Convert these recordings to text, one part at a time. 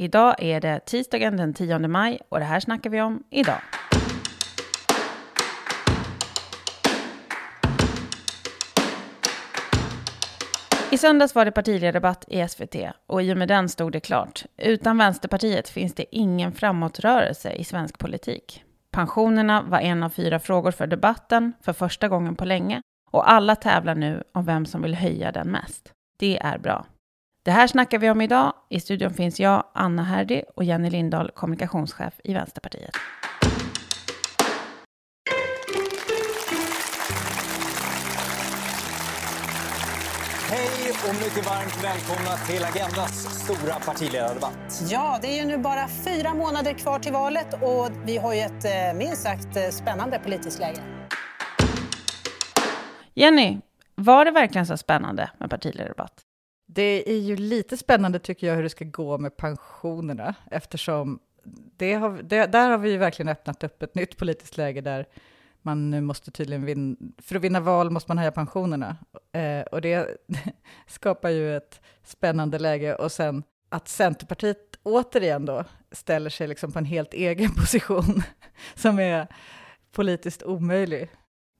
Idag är det tisdagen den 10 maj och det här snackar vi om idag. I söndags var det partiledardebatt i SVT och i och med den stod det klart. Utan Vänsterpartiet finns det ingen framåtrörelse i svensk politik. Pensionerna var en av fyra frågor för debatten för första gången på länge och alla tävlar nu om vem som vill höja den mest. Det är bra. Det här snackar vi om idag. I studion finns jag, Anna Herdy och Jenny Lindahl, kommunikationschef i Vänsterpartiet. Hej och mycket varmt välkomna till Agendas stora partiledardebatt. Ja, det är ju nu bara fyra månader kvar till valet och vi har ju ett eh, minst sagt eh, spännande politiskt läge. Jenny, var det verkligen så spännande med partiledardebatt? Det är ju lite spännande tycker jag hur det ska gå med pensionerna eftersom det har, det, där har vi ju verkligen öppnat upp ett nytt politiskt läge där man nu måste tydligen vinna, för att vinna val måste man höja pensionerna. Eh, och det skapar ju ett spännande läge. Och sen att Centerpartiet återigen då ställer sig liksom på en helt egen position som är politiskt omöjlig.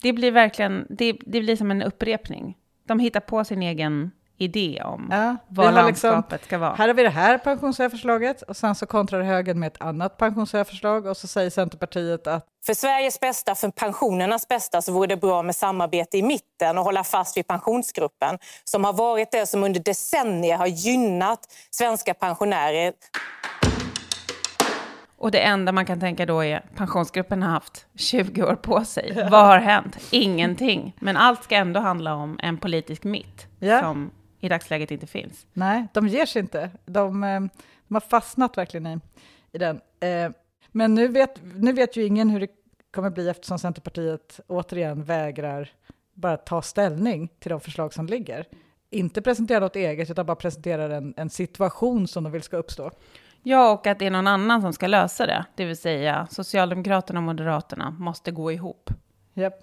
Det blir verkligen, det, det blir som en upprepning. De hittar på sin egen idé om Ja, vad har landskapet liksom- ska vara. Här har vi det här pensionshöjningsförslaget och sen så kontrar högern med ett annat pensionshöjningsförslag och så säger Centerpartiet att För Sveriges bästa, för pensionernas bästa, så vore det bra med samarbete i mitten och hålla fast vid pensionsgruppen som har varit det som under decennier har gynnat svenska pensionärer. Och det enda man kan tänka då är pensionsgruppen har haft 20 år på sig. Vad har hänt? Ingenting. Men allt ska ändå handla om en politisk mitt Ja. som i dagsläget inte finns. nej, de ger sig inte. De, eh, de har fastnat verkligen i, i den. Eh, Men nu vet, nu vet ju ingen hur det kommer bli eftersom Centerpartiet återigen vägrar bara ta ställning till de förslag som ligger. Inte presentera något eget, utan bara presentera en, en situation som de vill ska uppstå. Ja, och att det är någon annan som ska lösa det. Det vill säga Socialdemokraterna och Moderaterna måste gå ihop Japp.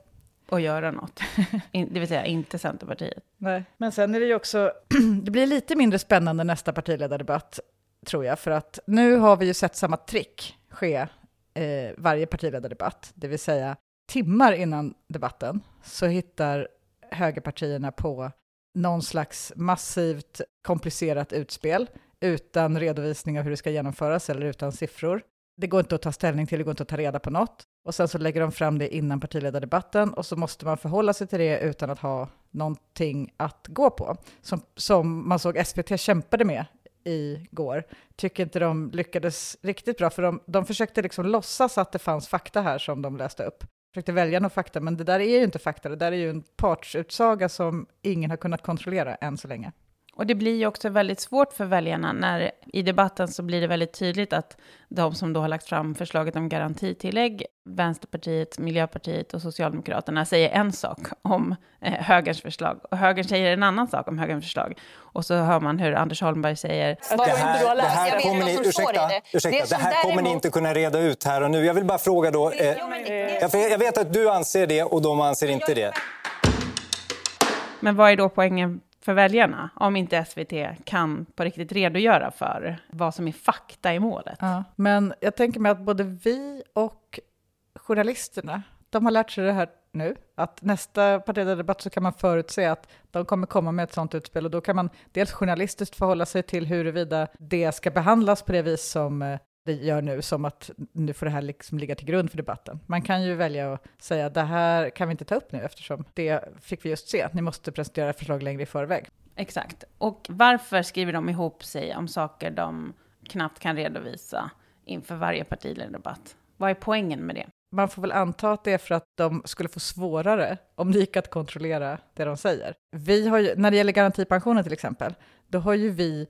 Och göra något. Det vill säga inte Centerpartiet. Nej. Men sen är det ju också, det blir lite mindre spännande nästa partiledardebatt, tror jag, för att nu har vi ju sett samma trick ske eh, varje partiledardebatt, det vill säga timmar innan debatten så hittar högerpartierna på någon slags massivt komplicerat utspel utan redovisning av hur det ska genomföras eller utan siffror. Det går inte att ta ställning till, det går inte att ta reda på något. Och sen så lägger de fram det innan partiledardebatten och så måste man förhålla sig till det utan att ha någonting att gå på. Som, som man såg SVT kämpade med igår. Tycker inte de lyckades riktigt bra, för de, de försökte liksom låtsas att det fanns fakta här som de läste upp. Försökte välja någon fakta, men det där är ju inte fakta, det där är ju en partsutsaga som ingen har kunnat kontrollera än så länge. Och det blir ju också väldigt svårt för väljarna när i debatten så blir det väldigt tydligt att de som då har lagt fram förslaget om garantitillägg, Vänsterpartiet, Miljöpartiet och Socialdemokraterna säger en sak om eh, högerns förslag och högern säger en annan sak om högerns förslag. Och så hör man hur Anders Holmberg säger Det här, det här kommer ni, ursäkta, ursäkta, det här kommer ni inte kunna reda ut här och nu. Jag vill bara fråga då. Eh, jag, vet att du anser det och de anser inte det. Men vad är då poängen för väljarna om inte SVT kan på riktigt redogöra för vad som är fakta i målet? Ja, men jag tänker mig att både vi och journalisterna, de har lärt sig det här nu, att nästa partiledardebatt så kan man förutse att de kommer komma med ett sånt utspel och då kan man dels journalistiskt förhålla sig till huruvida det ska behandlas på det vis som eh, det gör nu, som att nu får det här liksom ligga till grund för debatten. Man kan ju välja att säga det här kan vi inte ta upp nu eftersom det fick vi just se, ni måste presentera förslag längre i förväg. Exakt. Och varför skriver de ihop sig om saker de knappt kan redovisa inför varje partiledardebatt? Vad är poängen med det? Man får väl anta att det är för att de skulle få svårare om det gick att kontrollera det de säger. Vi har ju, när det gäller garantipensionen till exempel, då har ju vi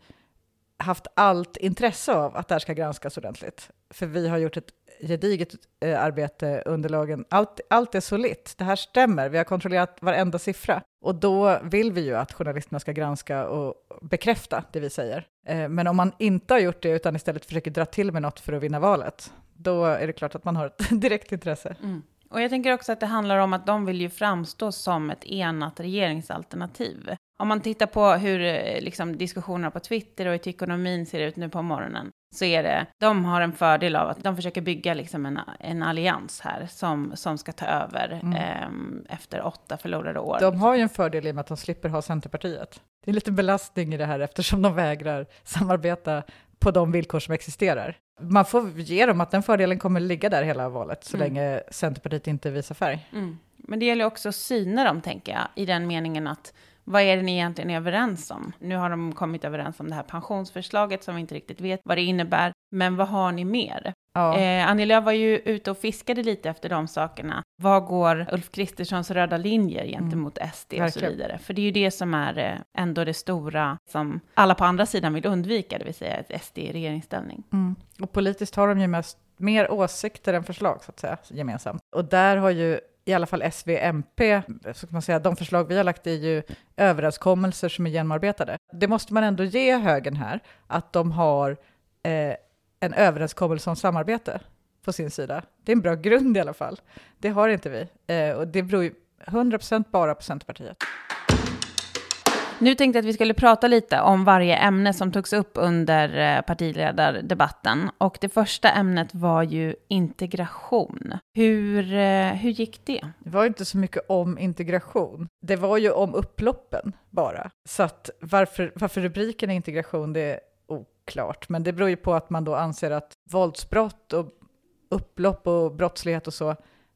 haft allt intresse av att det här ska granskas ordentligt. För vi har gjort ett gediget eh, arbete, underlagen, allt, allt är solitt. Det här stämmer, vi har kontrollerat varenda siffra. Och då vill vi ju att journalisterna ska granska och bekräfta det vi säger. Eh, men om man inte har gjort det utan istället försöker dra till med något för att vinna valet, då är det klart att man har ett direkt intresse. Mm. Och jag tänker också att det handlar om att de vill ju framstå som ett enat regeringsalternativ. Om man tittar på hur eh, liksom, diskussionerna på Twitter och i ekonomin ser ut nu på morgonen, så är det, de har en fördel av att de försöker bygga liksom en, en allians här som, som ska ta över mm. eh, efter åtta förlorade år. De har ju en fördel i och med att de slipper ha Centerpartiet. Det är lite belastning i det här eftersom de vägrar samarbeta på de villkor som existerar. Man får ge dem att den fördelen kommer ligga där hela valet, så mm. länge Centerpartiet inte visar färg. Mm. Men det gäller också att syna dem, tänker jag, i den meningen att vad är det ni egentligen är överens om? Nu har de kommit överens om det här pensionsförslaget som vi inte riktigt vet vad det innebär. Men vad har ni mer? Ja. Eh, Annie Lööf var ju ute och fiskade lite efter de sakerna. Vad går Ulf Kristerssons röda linjer gentemot mm. SD och Verkligen. så vidare? För det är ju det som är eh, ändå det stora som alla på andra sidan vill undvika, det vill säga ett SD i regeringsställning. Mm. Och politiskt har de ju mest mer åsikter än förslag, så att säga, gemensamt. Och där har ju i alla fall SVMP, så kan man säga, de förslag vi har lagt är ju överenskommelser som är genomarbetade. Det måste man ändå ge högen här, att de har eh, en överenskommelse om samarbete på sin sida. Det är en bra grund i alla fall. Det har inte vi. Eh, och det beror ju 100% bara på Centerpartiet. Nu tänkte jag att vi skulle prata lite om varje ämne som togs upp under eh, partiledardebatten. Och det första ämnet var ju integration. Hur, eh, hur gick det? Det var inte så mycket om integration. Det var ju om upploppen bara. Så att varför, varför rubriken är integration, det är oklart. Men det beror ju på att man då anser att våldsbrott och upplopp och brottslighet och så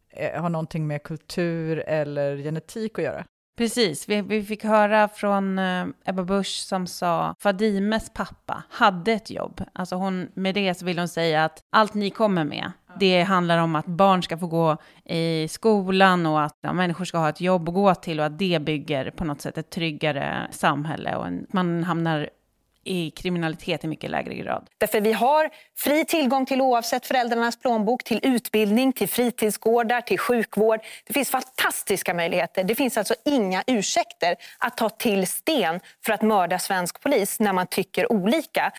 eh, har någonting med kultur eller genetik att göra. Precis, vi, vi fick höra från uh, Ebba Busch som sa Fadimes pappa hade ett jobb. Alltså hon, med det så vill hon säga att allt ni kommer med, det handlar om att barn ska få gå i skolan och att ja, människor ska ha ett jobb att gå till och att det bygger på något sätt ett tryggare samhälle och en, man hamnar i kriminalitet i mycket lägre grad. Därför vi har fri tillgång till oavsett föräldrarnas plånbok, till utbildning, till fritidsgårdar, till sjukvård. Det finns fantastiska möjligheter. Det finns alltså inga ursäkter att ta till sten för att mörda svensk polis när man tycker olika.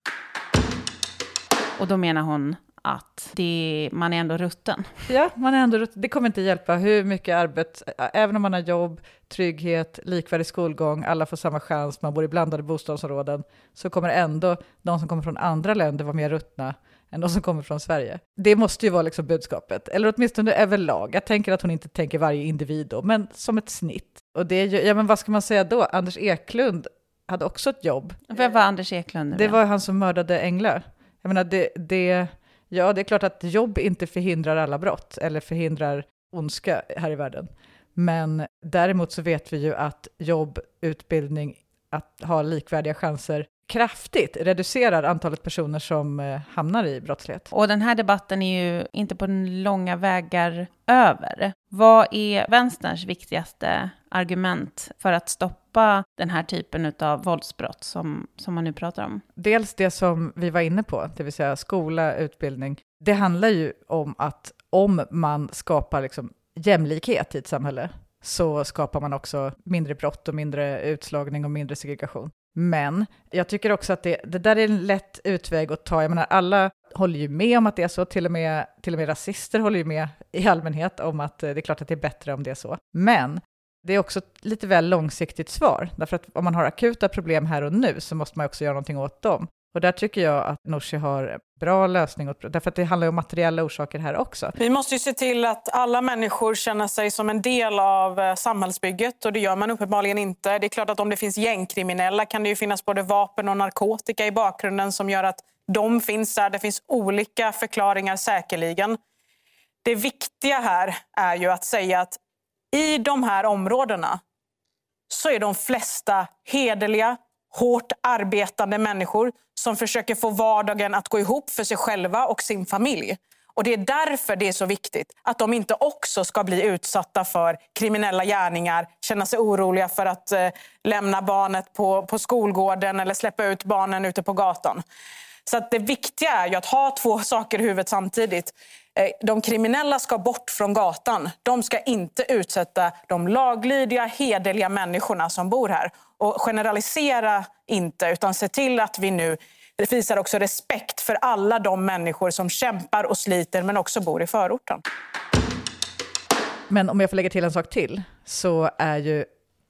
Och då menar hon att det, man är ändå rutten. Ja, man är ändå rutten. Det kommer inte hjälpa hur mycket arbete, även om man har jobb, trygghet, likvärdig skolgång, alla får samma chans, man bor i blandade bostadsområden, så kommer ändå de som kommer från andra länder vara mer ruttna än de som kommer från Sverige. Det måste ju vara liksom budskapet, eller åtminstone överlag. Jag tänker att hon inte tänker varje individ då, men som ett snitt. Och det är ju, ja men vad ska man säga då? Anders Eklund hade också ett jobb. Vem var Anders Eklund? Nu det var han som mördade Engla. Jag menar, det, det, Ja, det är klart att jobb inte förhindrar alla brott eller förhindrar ondska här i världen. Men däremot så vet vi ju att jobb, utbildning, att ha likvärdiga chanser kraftigt reducerar antalet personer som eh, hamnar i brottslighet. Och den här debatten är ju inte på långa vägar över. Vad är vänsterns viktigaste argument för att stoppa den här typen av våldsbrott som, som man nu pratar om? Dels det som vi var inne på, det vill säga skola, utbildning. Det handlar ju om att om man skapar liksom jämlikhet i ett samhälle så skapar man också mindre brott och mindre utslagning och mindre segregation. Men jag tycker också att det, det där är en lätt utväg att ta. Jag menar, alla håller ju med om att det är så, till och, med, till och med rasister håller ju med i allmänhet om att det är klart att det är bättre om det är så. Men det är också ett lite väl långsiktigt svar, därför att om man har akuta problem här och nu så måste man också göra någonting åt dem. Och där tycker jag att Nooshi har bra lösning, därför att det handlar ju om materiella orsaker här också. Vi måste ju se till att alla människor känner sig som en del av eh, samhällsbygget och det gör man uppenbarligen inte. Det är klart att om det finns gängkriminella kan det ju finnas både vapen och narkotika i bakgrunden som gör att de finns där. Det finns olika förklaringar säkerligen. Det viktiga här är ju att säga att i de här områdena så är de flesta hederliga, hårt arbetande människor som försöker få vardagen att gå ihop för sig själva och sin familj. Och Det är därför det är så viktigt att de inte också ska bli utsatta för kriminella gärningar, känna sig oroliga för att eh, lämna barnet på, på skolgården eller släppa ut barnen ute på gatan. Så att det viktiga är ju att ha två saker i huvudet samtidigt. Eh, de kriminella ska bort från gatan. De ska inte utsätta de laglydiga, hederliga människorna som bor här. Och generalisera inte, utan se till att vi nu visar också respekt för alla de människor som kämpar och sliter men också bor i förorten. Men om jag får lägga till en sak till, så är ju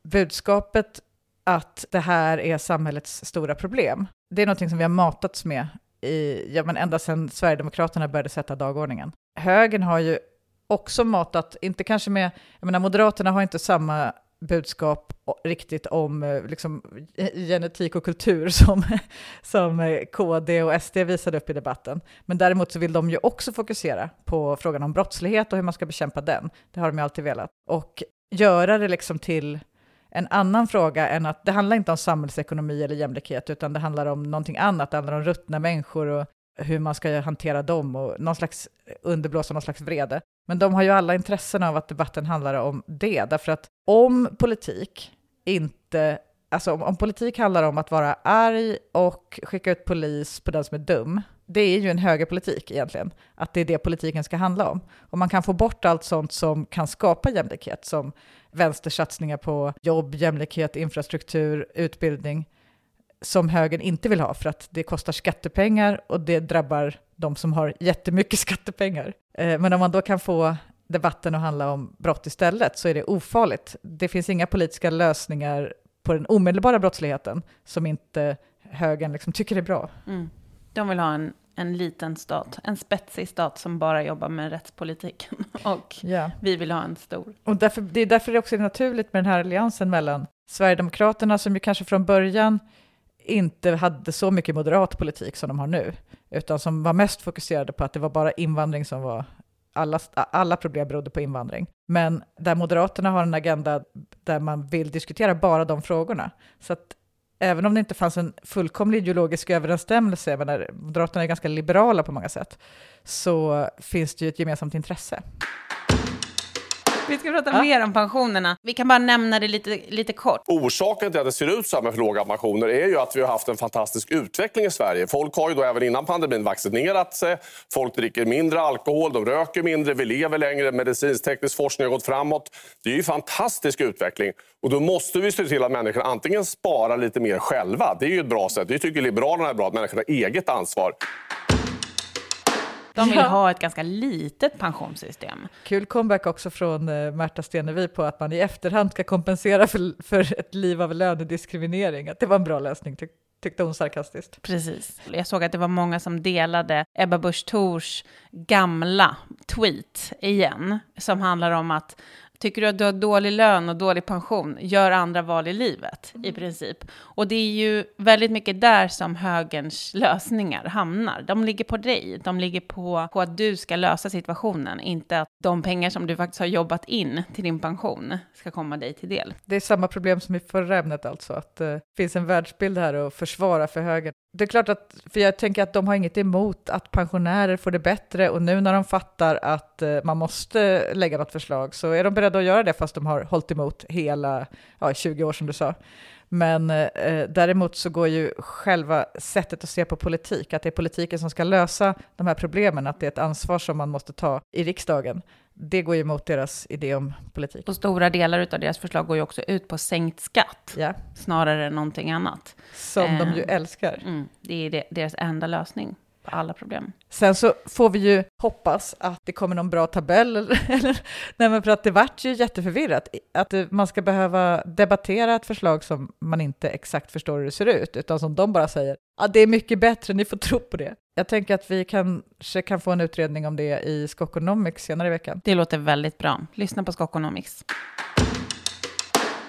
budskapet att det här är samhällets stora problem. Det är någonting som vi har matats med i, ja, men ända sedan Sverigedemokraterna började sätta dagordningen. Högern har ju också matat, inte kanske med, jag menar Moderaterna har inte samma budskap riktigt om eh, liksom, eh, genetik och kultur som, som eh, KD och SD visade upp i debatten. Men däremot så vill de ju också fokusera på frågan om brottslighet och hur man ska bekämpa den. Det har de ju alltid velat. Och göra det liksom till en annan fråga än att det handlar inte om samhällsekonomi eller jämlikhet, utan det handlar om någonting annat. Det handlar om ruttna människor och hur man ska hantera dem och någon slags eh, underblåsa någon slags vrede. Men de har ju alla intressen av att debatten handlar om det, därför att om politik inte Alltså om, om, politik handlar om att vara arg och skicka ut polis på den som är dum, det är ju en högerpolitik egentligen, att det är det politiken ska handla om. Och man kan få bort allt sånt som kan skapa jämlikhet, som vänstersatsningar på jobb, jämlikhet, infrastruktur, utbildning, som högern inte vill ha för att det kostar skattepengar och det drabbar de som har jättemycket skattepengar. Eh, men om man då kan få debatten att handla om brott istället så är det ofarligt. Det finns inga politiska lösningar på den omedelbara brottsligheten som inte högern liksom tycker är bra. Mm. De vill ha en, en liten stat, en spetsig stat som bara jobbar med rättspolitiken. Och ja. vi vill ha en stor. Och därför, det är därför det också är naturligt med den här alliansen mellan Sverigedemokraterna, som ju kanske från början inte hade så mycket moderat politik som de har nu, utan som var mest fokuserade på att det var bara invandring som var alla, alla problem berodde på invandring. Men där Moderaterna har en agenda där man vill diskutera bara de frågorna. Så att även om det inte fanns en fullkomlig ideologisk överensstämmelse, menar, Moderaterna är ganska liberala på många sätt, så finns det ju ett gemensamt intresse. Vi ska prata ja. mer om pensionerna. Vi kan bara nämna det lite, lite kort. Orsaken till att det ser ut så här med för låga pensioner är ju att vi har haft en fantastisk utveckling i Sverige. Folk har ju då även innan pandemin vaccinerat sig. Folk dricker mindre alkohol, de röker mindre, vi lever längre, medicinsk-teknisk forskning har gått framåt. Det är ju en fantastisk utveckling. Och då måste vi se till att människor antingen sparar lite mer själva. Det är ju ett bra sätt. Det tycker Liberalerna är bra, att människor har eget ansvar. De vill ja. ha ett ganska litet pensionssystem. Kul comeback också från uh, Märta Stenevi på att man i efterhand ska kompensera för, för ett liv av lönediskriminering. Att det var en bra lösning tyck, tyckte hon sarkastiskt. Precis. Jag såg att det var många som delade Ebba Busch Thors gamla tweet igen, som handlar om att Tycker du att du har dålig lön och dålig pension, gör andra val i livet mm. i princip. Och det är ju väldigt mycket där som högerns lösningar hamnar. De ligger på dig, de ligger på, på att du ska lösa situationen, inte att de pengar som du faktiskt har jobbat in till din pension ska komma dig till del. Det är samma problem som i förra ämnet alltså, att det uh, finns en världsbild här att försvara för högern. Det är klart att, för jag tänker att de har inget emot att pensionärer får det bättre och nu när de fattar att eh, man måste lägga något förslag så är de beredda att göra det fast de har hållit emot hela ja, 20 år som du sa. Men eh, däremot så går ju själva sättet att se på politik, att det är politiken som ska lösa de här problemen, att det är ett ansvar som man måste ta i riksdagen. Det går ju emot deras idé om politik. Och stora delar av deras förslag går ju också ut på sänkt skatt, ja. snarare än någonting annat. Som eh, de ju eh, älskar. Mm, det är det, deras enda lösning på alla problem. Sen så får vi ju hoppas att det kommer någon bra tabell, eller, nej men för att det vart ju jätteförvirrat, att man ska behöva debattera ett förslag som man inte exakt förstår hur det ser ut, utan som de bara säger, ja det är mycket bättre, ni får tro på det. Jag tänker att vi kanske kan få en utredning om det i Skokonomics senare i veckan. Det låter väldigt bra. Lyssna på Skokonomics.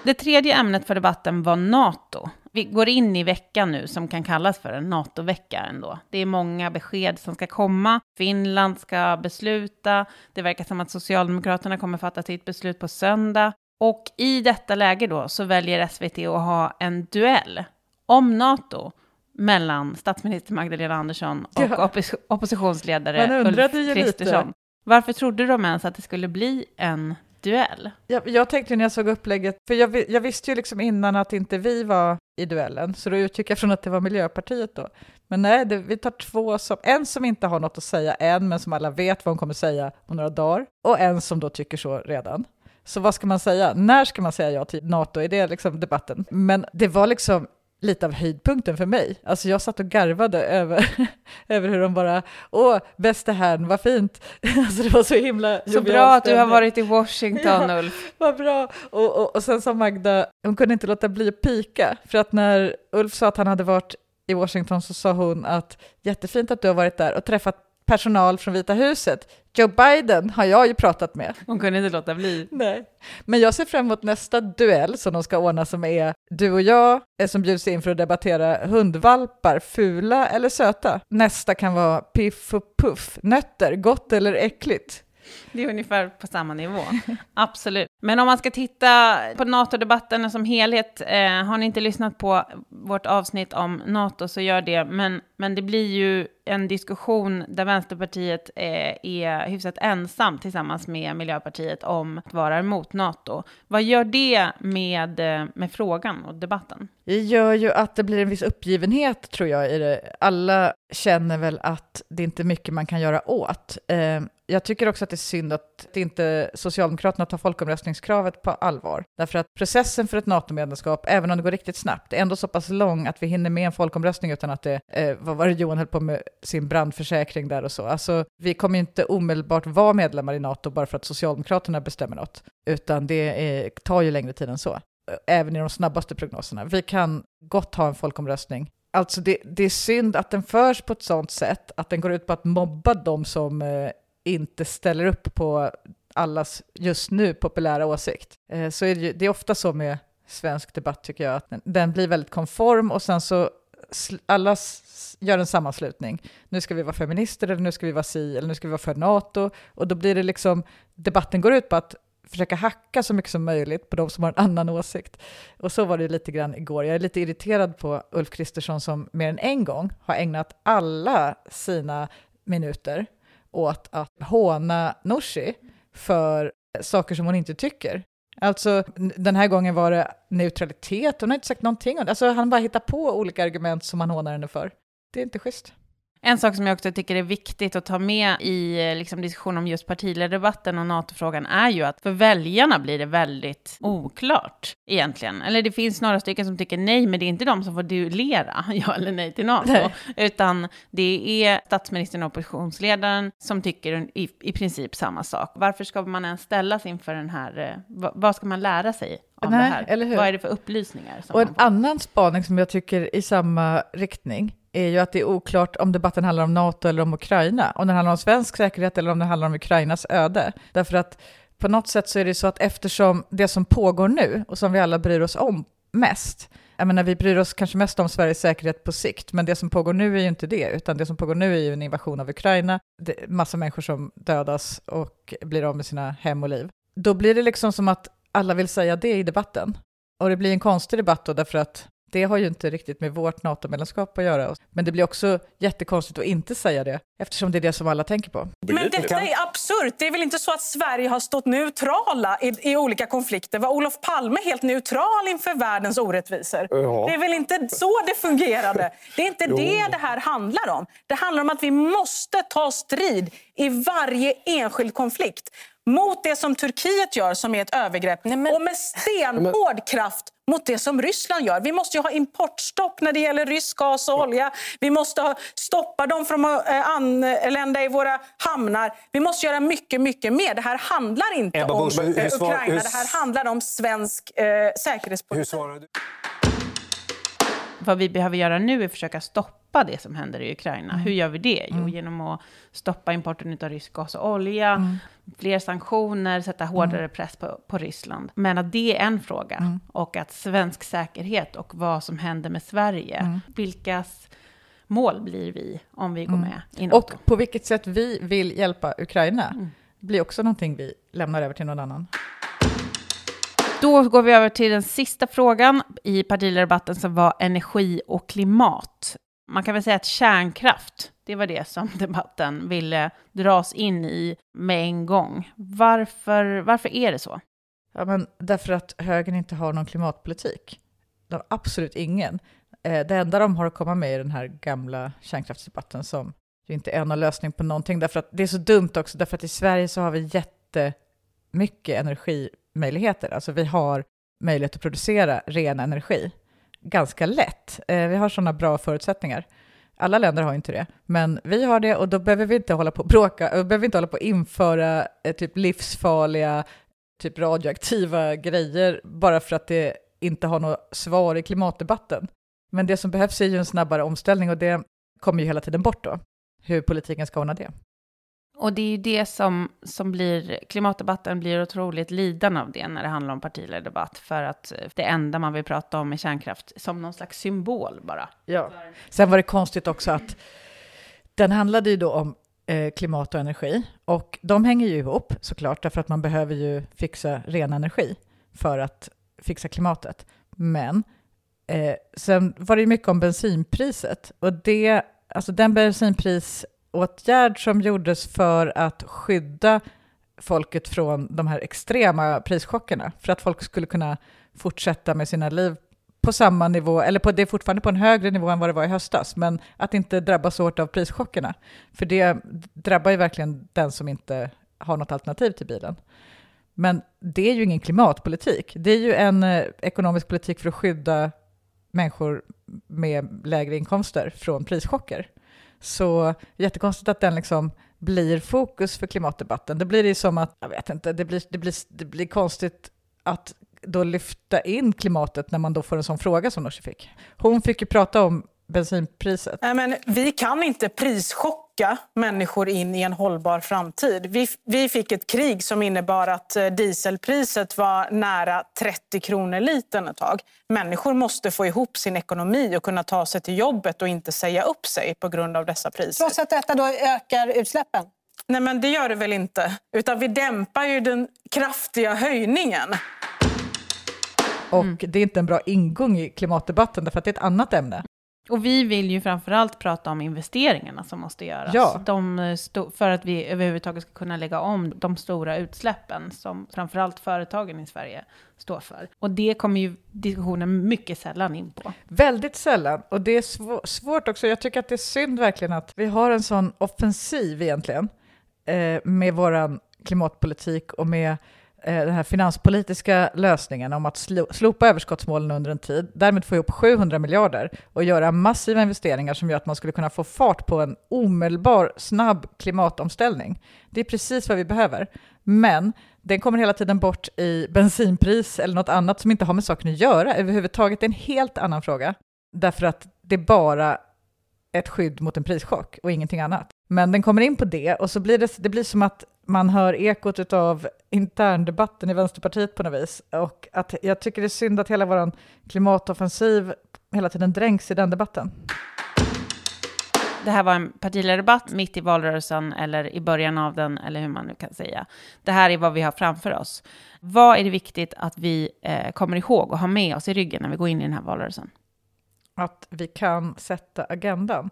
Det tredje ämnet för debatten var NATO. Vi går in i veckan nu som kan kallas för en NATO-vecka ändå. Det är många besked som ska komma. Finland ska besluta. Det verkar som att Socialdemokraterna kommer fatta sitt beslut på söndag. Och i detta läge då så väljer SVT att ha en duell om NATO mellan statsminister Magdalena Andersson och ja. oppos oppositionsledare Ulf Kristersson. Varför trodde de ens att det skulle bli en duell. Jag, jag tänkte när jag såg upplägget, för jag, jag, visste ju liksom innan att inte vi var i duellen, så då utgick jag från att det var Miljöpartiet då. Men nej, det, vi tar två som, en som inte har något att säga än, men som alla vet vad hon kommer säga om några dagar, och en som då tycker så redan. Så vad ska man säga? När ska man säga ja till NATO? Är det liksom debatten? Men det var liksom lite av höjdpunkten för mig. Alltså jag satt och garvade över, över hur de bara, åh, bäste herrn, vad fint. Alltså det var så himla Så bra att du har varit i Washington, ja, Ulf. Vad bra. Och, och, och sen sa Magda, hon kunde inte låta bli att pika, för att när Ulf sa att han hade varit i Washington så sa hon att jättefint att du har varit där och träffat personal från Vita huset. Joe Biden har jag ju pratat med. Hon kunde inte låta bli. Nej. Men jag ser fram emot nästa duell som de ska ordna som är du och jag som bjuds in för att debattera hundvalpar, fula eller söta. Nästa kan vara piff och puff, nötter, gott eller äckligt. Det är ungefär på samma nivå. Absolut. Men om man ska titta på NATO-debatten som helhet, eh, har ni inte lyssnat på vårt avsnitt om NATO så gör det. Men, men det blir ju en diskussion där Vänsterpartiet eh, är hyfsat ensamt tillsammans med Miljöpartiet om att vara emot NATO. Vad gör det med, eh, med frågan och debatten? Det gör ju att det blir en viss uppgivenhet, tror jag, i det. Alla känner väl att det inte är mycket man kan göra åt. Eh, jag tycker också att det är synd att inte Socialdemokraterna tar folkomröstningskravet på allvar. Därför att processen för ett NATO-medlemskap, även om det går riktigt snabbt, är ändå så pass lång att vi hinner med en folkomröstning utan att det, vad var det Johan höll på med sin brandförsäkring där och så. Alltså, vi kommer inte omedelbart vara medlemmar i NATO bara för att Socialdemokraterna bestämmer något, utan det är, tar ju längre tid än så. Även i de snabbaste prognoserna. Vi kan gott ha en folkomröstning Alltså det, det, är synd att den förs på ett sådant sätt att den går ut på att mobba de som eh, inte ställer upp på allas just nu populära åsikt. Eh, så är det, ju, det är ofta så med svensk debatt tycker jag, att den, den blir väldigt konform och sen så alla gör en sammanslutning. Nu ska vi vara feminister, eller nu ska vi vara si, eller nu ska vi vara för NATO. Och då blir det liksom, debatten går ut på att försöka hacka så mycket som möjligt på de som har en annan åsikt. Och så var det lite grann igår. Jag är lite irriterad på Ulf Kristersson som mer än en gång har ägnat alla sina minuter åt att håna Nooshi för saker som hon inte tycker. Alltså, den här gången var det neutralitet, hon har inte sagt någonting. Alltså, han bara hittar på olika argument som han hånar henne för. Det är inte schysst. En sak som jag också tycker är viktigt att ta med i liksom, diskussion om just partiledardebatten och NATO-frågan är ju att för väljarna blir det väldigt oklart egentligen. Eller det finns några stycken som tycker nej, men det är inte de som får duellera ja eller nej till NATO, nej. utan det är statsministern och oppositionsledaren som tycker i, i princip samma sak. Varför ska man ens ställas inför den här, eh, vad ska man lära sig av nej, det här? Eller hur? Vad är det för upplysningar? och en annan spaning som jag tycker i samma riktning är ju att det är oklart om debatten handlar om NATO eller om Ukraina, om den handlar om svensk säkerhet eller om den handlar om Ukrainas öde. Därför att på något sätt så är det så att eftersom det som pågår nu och som vi alla bryr oss om mest, jag menar vi bryr oss kanske mest om Sveriges säkerhet på sikt, men det som pågår nu är ju inte det, utan det som pågår nu är ju en invasion av Ukraina, det är massa människor som dödas och blir av med sina hem och liv. Då blir det liksom som att alla vill säga det i debatten. Och det blir en konstig debatt då, därför att det har ju inte riktigt med vårt NATO-medlemskap att göra. Men det blir också jättekonstigt att inte säga det, eftersom det är det som alla tänker på. Men detta är absurt. Det är väl inte så att Sverige har stått neutrala i, i olika konflikter? Var Olof Palme helt neutral inför världens orättvisor? Ja. Det är väl inte så det fungerade? Det är inte det det här handlar om. Det handlar om att vi måste ta strid i varje enskild konflikt mot det som Turkiet gör som är ett övergrepp Nej, men... och med stenhård kraft mot det som Ryssland gör. Vi måste ha importstopp när det gäller rysk gas och olja. Vi måste ha, stoppa dem från att äh, anlända i våra hamnar. Vi måste göra mycket, mycket mer. Det här handlar inte Ebba om hur, hur svar, Ukraina. Hur... Det här handlar om svensk äh, säkerhetspolitik. Vad vi behöver göra nu är att försöka stoppa det som händer i Ukraina. Mm. Hur gör vi det? Jo, mm. genom att stoppa importen av rysk gas och olja, mm. fler sanktioner, sätta hårdare mm. press på, på Ryssland. Men att det är en fråga. Mm. Och att svensk säkerhet och vad som händer med Sverige, mm. vilkas mål blir vi om vi går med i Och på vilket sätt vi vill hjälpa Ukraina blir också någonting vi lämnar över till någon annan. Då går vi över till den sista frågan i partiledardebatten som var energi och klimat. Man kan väl säga att kärnkraft, det var det som debatten ville dras in i med en gång. Varför, varför är det så? Ja, men därför att högern inte har någon klimatpolitik. De har absolut ingen. Eh, det enda de har att komma med i den här gamla kärnkraftsdebatten som ju inte är någon lösning på någonting, därför att det är så dumt också, därför att i Sverige så har vi jättemycket energi möjligheter. Alltså vi har möjlighet att producera ren energi. ganska lätt. Eh, vi har sådana bra förutsättningar. Alla länder har inte det, men vi har det och då behöver vi inte hålla på och bråka, och behöver inte hålla på att införa eh, typ livsfarliga, typ radioaktiva grejer bara för att det inte har något svar i klimatdebatten. Men det som behövs är ju en snabbare omställning och det kommer ju hela tiden bort då, hur politiken ska ordna det. Och det är ju det som, som blir, klimatdebatten blir otroligt lidande av det när det handlar om partiledardebatt, för att det enda man vill prata om är kärnkraft som någon slags symbol bara. Ja. Sen var det konstigt också att den handlade ju då om eh, klimat och energi, och de hänger ju ihop såklart, därför att man behöver ju fixa ren energi för att fixa klimatet. Men eh, sen var det ju mycket om bensinpriset, och det, alltså den bensinpris åtgärd som gjordes för att skydda folket från de här extrema prischockerna, för att folk skulle kunna fortsätta med sina liv på samma nivå, eller på, det är fortfarande på en högre nivå än vad det var i höstas, men att inte drabbas hårt av prischockerna. För det drabbar ju verkligen den som inte har något alternativ till bilen. Men det är ju ingen klimatpolitik. Det är ju en eh, ekonomisk politik för att skydda människor med lägre inkomster från prischocker. Så jättekonstigt att den liksom blir fokus för klimatdebatten. Det blir det som att, jag vet inte, det blir, det blir, det blir konstigt att då lyfta in klimatet när man då får en sån fråga som Nooshi fick. Hon fick ju prata om bensinpriset. Nej, men vi kan inte prischocka människor in i en hållbar framtid. Vi, vi fick ett krig som innebar att eh, dieselpriset var nära 30 kronor litern ett tag. Människor måste få ihop sin ekonomi och kunna ta sig till jobbet och inte säga upp sig på grund av dessa priser. Trots att detta då ökar utsläppen? Nej, men det gör det väl inte. Utan vi dämpar ju den kraftiga höjningen. Och det är inte en bra ingång i klimatdebatten, därför att det är ett annat ämne. Och vi vill ju framförallt prata om investeringarna som måste göras. Ja. De eh, för att vi överhuvudtaget ska kunna lägga om de stora utsläppen som framförallt företagen i Sverige står för. Och det kommer ju diskussionen mycket sällan in på. Väldigt sällan. Och det är sv svårt också. Jag tycker att det är synd verkligen att vi har en sån offensiv egentligen eh, med vår klimatpolitik och med Eh, den här finanspolitiska lösningen om att slopa överskottsmålen under en tid, därmed få ihop 700 miljarder och göra massiva investeringar som gör att man skulle kunna få fart på en omedelbar, snabb klimatomställning. Det är precis vad vi behöver. Men den kommer hela tiden bort i bensinpris eller något annat som inte har med saken att göra överhuvudtaget. Det är en helt annan fråga, därför att det är bara ett skydd mot en prischock och ingenting annat. Men den kommer in på det och så blir det, det blir som att man hör ekot av interndebatten i Vänsterpartiet på något vis. Och att jag tycker det är synd att hela vår klimatoffensiv hela tiden dränks i den debatten. Det här var en partiledardebatt mitt i valrörelsen eller i början av den, eller hur man nu kan säga. Det här är vad vi har framför oss. Vad är det viktigt att vi eh, kommer ihåg och har med oss i ryggen när vi går in i den här valrörelsen? Att vi kan sätta agendan.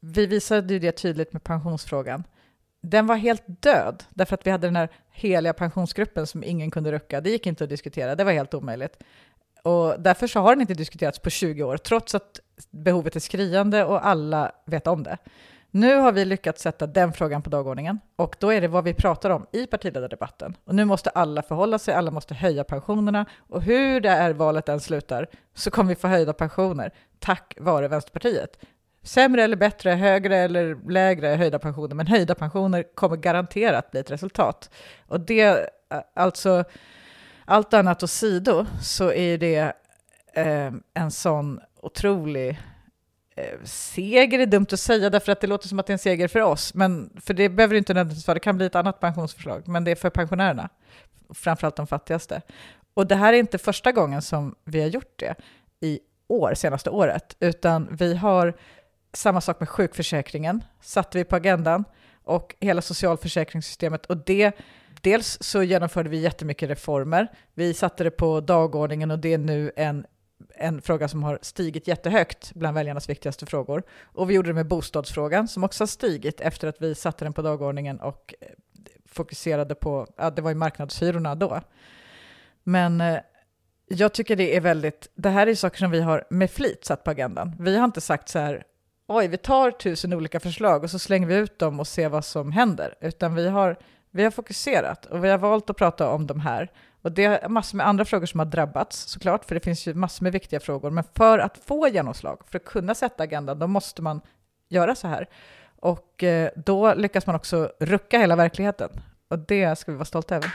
Vi visade ju det tydligt med pensionsfrågan den var helt död, därför att vi hade den här heliga pensionsgruppen som ingen kunde rucka. Det gick inte att diskutera, det var helt omöjligt. Och därför så har den inte diskuterats på 20 år, trots att behovet är skriande och alla vet om det. Nu har vi lyckats sätta den frågan på dagordningen och då är det vad vi pratar om i partiledardebatten. Och nu måste alla förhålla sig, alla måste höja pensionerna och hur det är valet än slutar så kommer vi få höjda pensioner tack vare Vänsterpartiet sämre eller bättre, högre eller lägre höjda pensioner, men höjda pensioner kommer garanterat bli ett resultat. Och det, alltså, allt annat åsido, så är det eh, en sån otrolig eh, seger är dumt att säga därför att det låter som att det är en seger för oss, men för det behöver inte nödvändigtvis vara, det kan bli ett annat pensionsförslag, men det är för pensionärerna, framförallt de fattigaste. Och det här är inte första gången som vi har gjort det i år, senaste året, utan vi har samma sak med sjukförsäkringen, satte vi på agendan och hela socialförsäkringssystemet. Och det, dels så genomförde vi jättemycket reformer. Vi satte det på dagordningen och det är nu en, en fråga som har stigit jättehögt bland väljarnas viktigaste frågor. Och vi gjorde det med bostadsfrågan som också har stigit efter att vi satte den på dagordningen och eh, fokuserade på, ja, det var ju marknadshyrorna då. Men eh, jag tycker det är väldigt, det här är saker som vi har med flit satt på agendan. Vi har inte sagt så här, oj, vi tar tusen olika förslag och så slänger vi ut dem och ser vad som händer, utan vi har, vi har fokuserat och vi har valt att prata om de här. Och det är massor med andra frågor som har drabbats såklart, för det finns ju massor med viktiga frågor. Men för att få genomslag, för att kunna sätta agendan, då måste man göra så här. Och eh, då lyckas man också rucka hela verkligheten. Och det ska vi vara stolta över.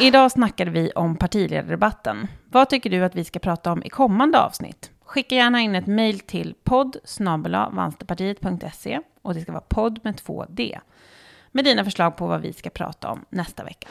Idag snackade vi om partiledardebatten. Vad tycker du att vi ska prata om i kommande avsnitt? Skicka gärna in ett mejl till podd och det ska vara podd med två D med dina förslag på vad vi ska prata om nästa vecka.